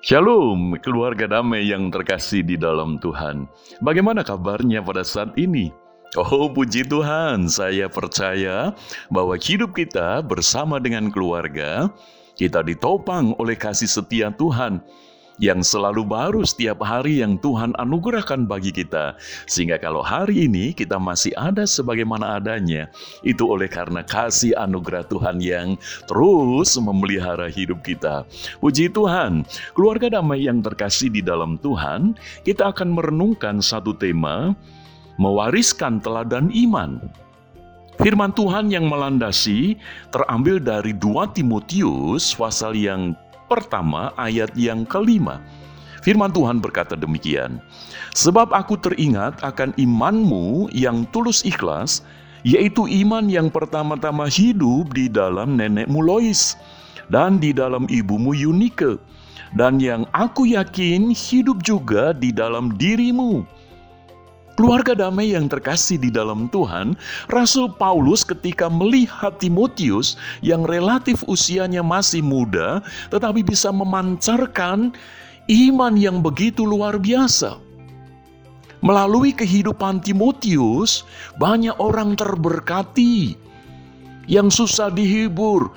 Shalom, keluarga damai yang terkasih di dalam Tuhan. Bagaimana kabarnya pada saat ini? Oh, puji Tuhan, saya percaya bahwa hidup kita bersama dengan keluarga, kita ditopang oleh kasih setia Tuhan yang selalu baru setiap hari yang Tuhan anugerahkan bagi kita. Sehingga kalau hari ini kita masih ada sebagaimana adanya, itu oleh karena kasih anugerah Tuhan yang terus memelihara hidup kita. Puji Tuhan, keluarga damai yang terkasih di dalam Tuhan, kita akan merenungkan satu tema, mewariskan teladan iman. Firman Tuhan yang melandasi terambil dari 2 Timotius pasal yang pertama ayat yang kelima. Firman Tuhan berkata demikian, Sebab aku teringat akan imanmu yang tulus ikhlas, yaitu iman yang pertama-tama hidup di dalam nenekmu Lois, dan di dalam ibumu Yunike, dan yang aku yakin hidup juga di dalam dirimu Keluarga damai yang terkasih di dalam Tuhan, Rasul Paulus ketika melihat Timotius yang relatif usianya masih muda, tetapi bisa memancarkan iman yang begitu luar biasa. Melalui kehidupan Timotius, banyak orang terberkati, yang susah dihibur,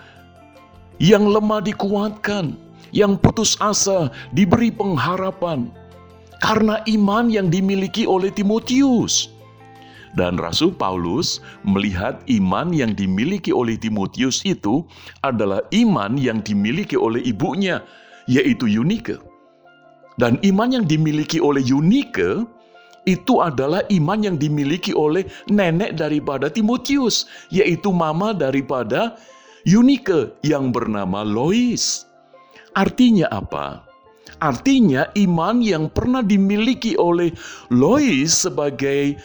yang lemah dikuatkan, yang putus asa diberi pengharapan karena iman yang dimiliki oleh Timotius. Dan Rasul Paulus melihat iman yang dimiliki oleh Timotius itu adalah iman yang dimiliki oleh ibunya, yaitu Yunike. Dan iman yang dimiliki oleh Yunike itu adalah iman yang dimiliki oleh nenek daripada Timotius, yaitu mama daripada Yunike yang bernama Lois. Artinya apa? Artinya iman yang pernah dimiliki oleh Lois sebagai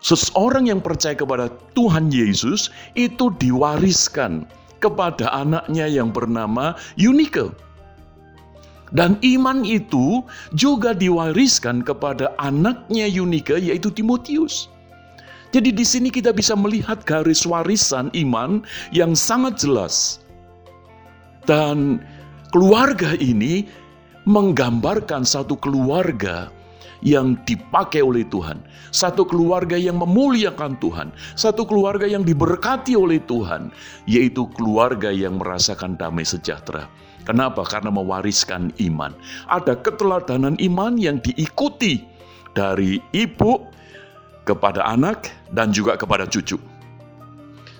seseorang yang percaya kepada Tuhan Yesus itu diwariskan kepada anaknya yang bernama Yunike. Dan iman itu juga diwariskan kepada anaknya Yunike yaitu Timotius. Jadi di sini kita bisa melihat garis warisan iman yang sangat jelas. Dan keluarga ini menggambarkan satu keluarga yang dipakai oleh Tuhan, satu keluarga yang memuliakan Tuhan, satu keluarga yang diberkati oleh Tuhan, yaitu keluarga yang merasakan damai sejahtera. Kenapa? Karena mewariskan iman. Ada keteladanan iman yang diikuti dari ibu kepada anak dan juga kepada cucu.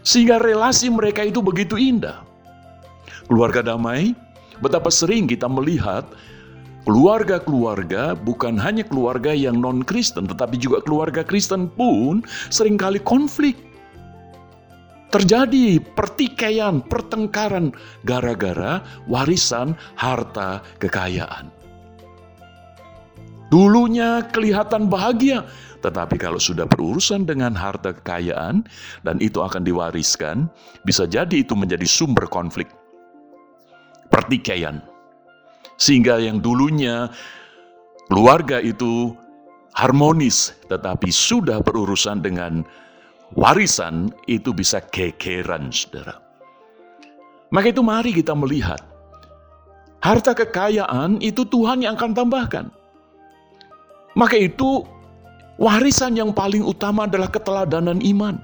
Sehingga relasi mereka itu begitu indah. Keluarga damai, betapa sering kita melihat Keluarga-keluarga bukan hanya keluarga yang non-Kristen, tetapi juga keluarga Kristen pun sering kali konflik. Terjadi pertikaian, pertengkaran gara-gara warisan harta kekayaan. Dulunya kelihatan bahagia, tetapi kalau sudah berurusan dengan harta kekayaan dan itu akan diwariskan, bisa jadi itu menjadi sumber konflik. Pertikaian sehingga yang dulunya keluarga itu harmonis, tetapi sudah berurusan dengan warisan itu bisa kekeran, saudara. Maka itu mari kita melihat, harta kekayaan itu Tuhan yang akan tambahkan. Maka itu warisan yang paling utama adalah keteladanan iman.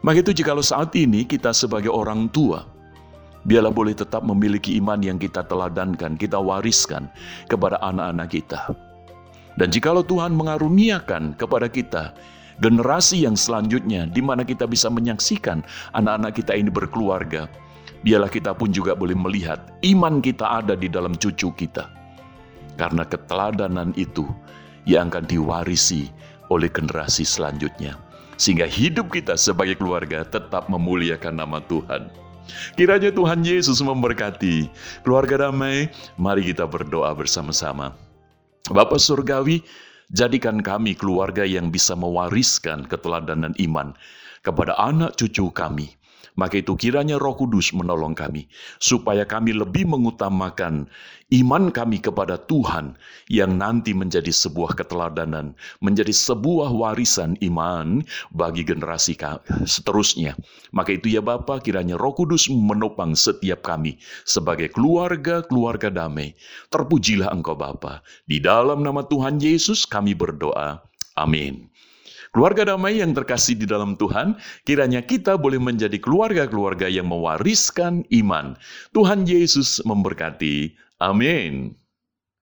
Maka itu jikalau saat ini kita sebagai orang tua, Biarlah boleh tetap memiliki iman yang kita teladankan, kita wariskan kepada anak-anak kita. Dan jikalau Tuhan mengaruniakan kepada kita generasi yang selanjutnya di mana kita bisa menyaksikan anak-anak kita ini berkeluarga, biarlah kita pun juga boleh melihat iman kita ada di dalam cucu kita. Karena keteladanan itu yang akan diwarisi oleh generasi selanjutnya. Sehingga hidup kita sebagai keluarga tetap memuliakan nama Tuhan. Kiranya Tuhan Yesus memberkati. Keluarga damai, mari kita berdoa bersama-sama. Bapak Surgawi, jadikan kami keluarga yang bisa mewariskan keteladanan iman kepada anak cucu kami. Maka itu kiranya roh kudus menolong kami, supaya kami lebih mengutamakan iman kami kepada Tuhan yang nanti menjadi sebuah keteladanan, menjadi sebuah warisan iman bagi generasi seterusnya. Maka itu ya Bapa, kiranya roh kudus menopang setiap kami sebagai keluarga-keluarga damai. Terpujilah Engkau Bapa. Di dalam nama Tuhan Yesus kami berdoa. Amin. Keluarga damai yang terkasih di dalam Tuhan, kiranya kita boleh menjadi keluarga-keluarga yang mewariskan iman. Tuhan Yesus memberkati. Amin.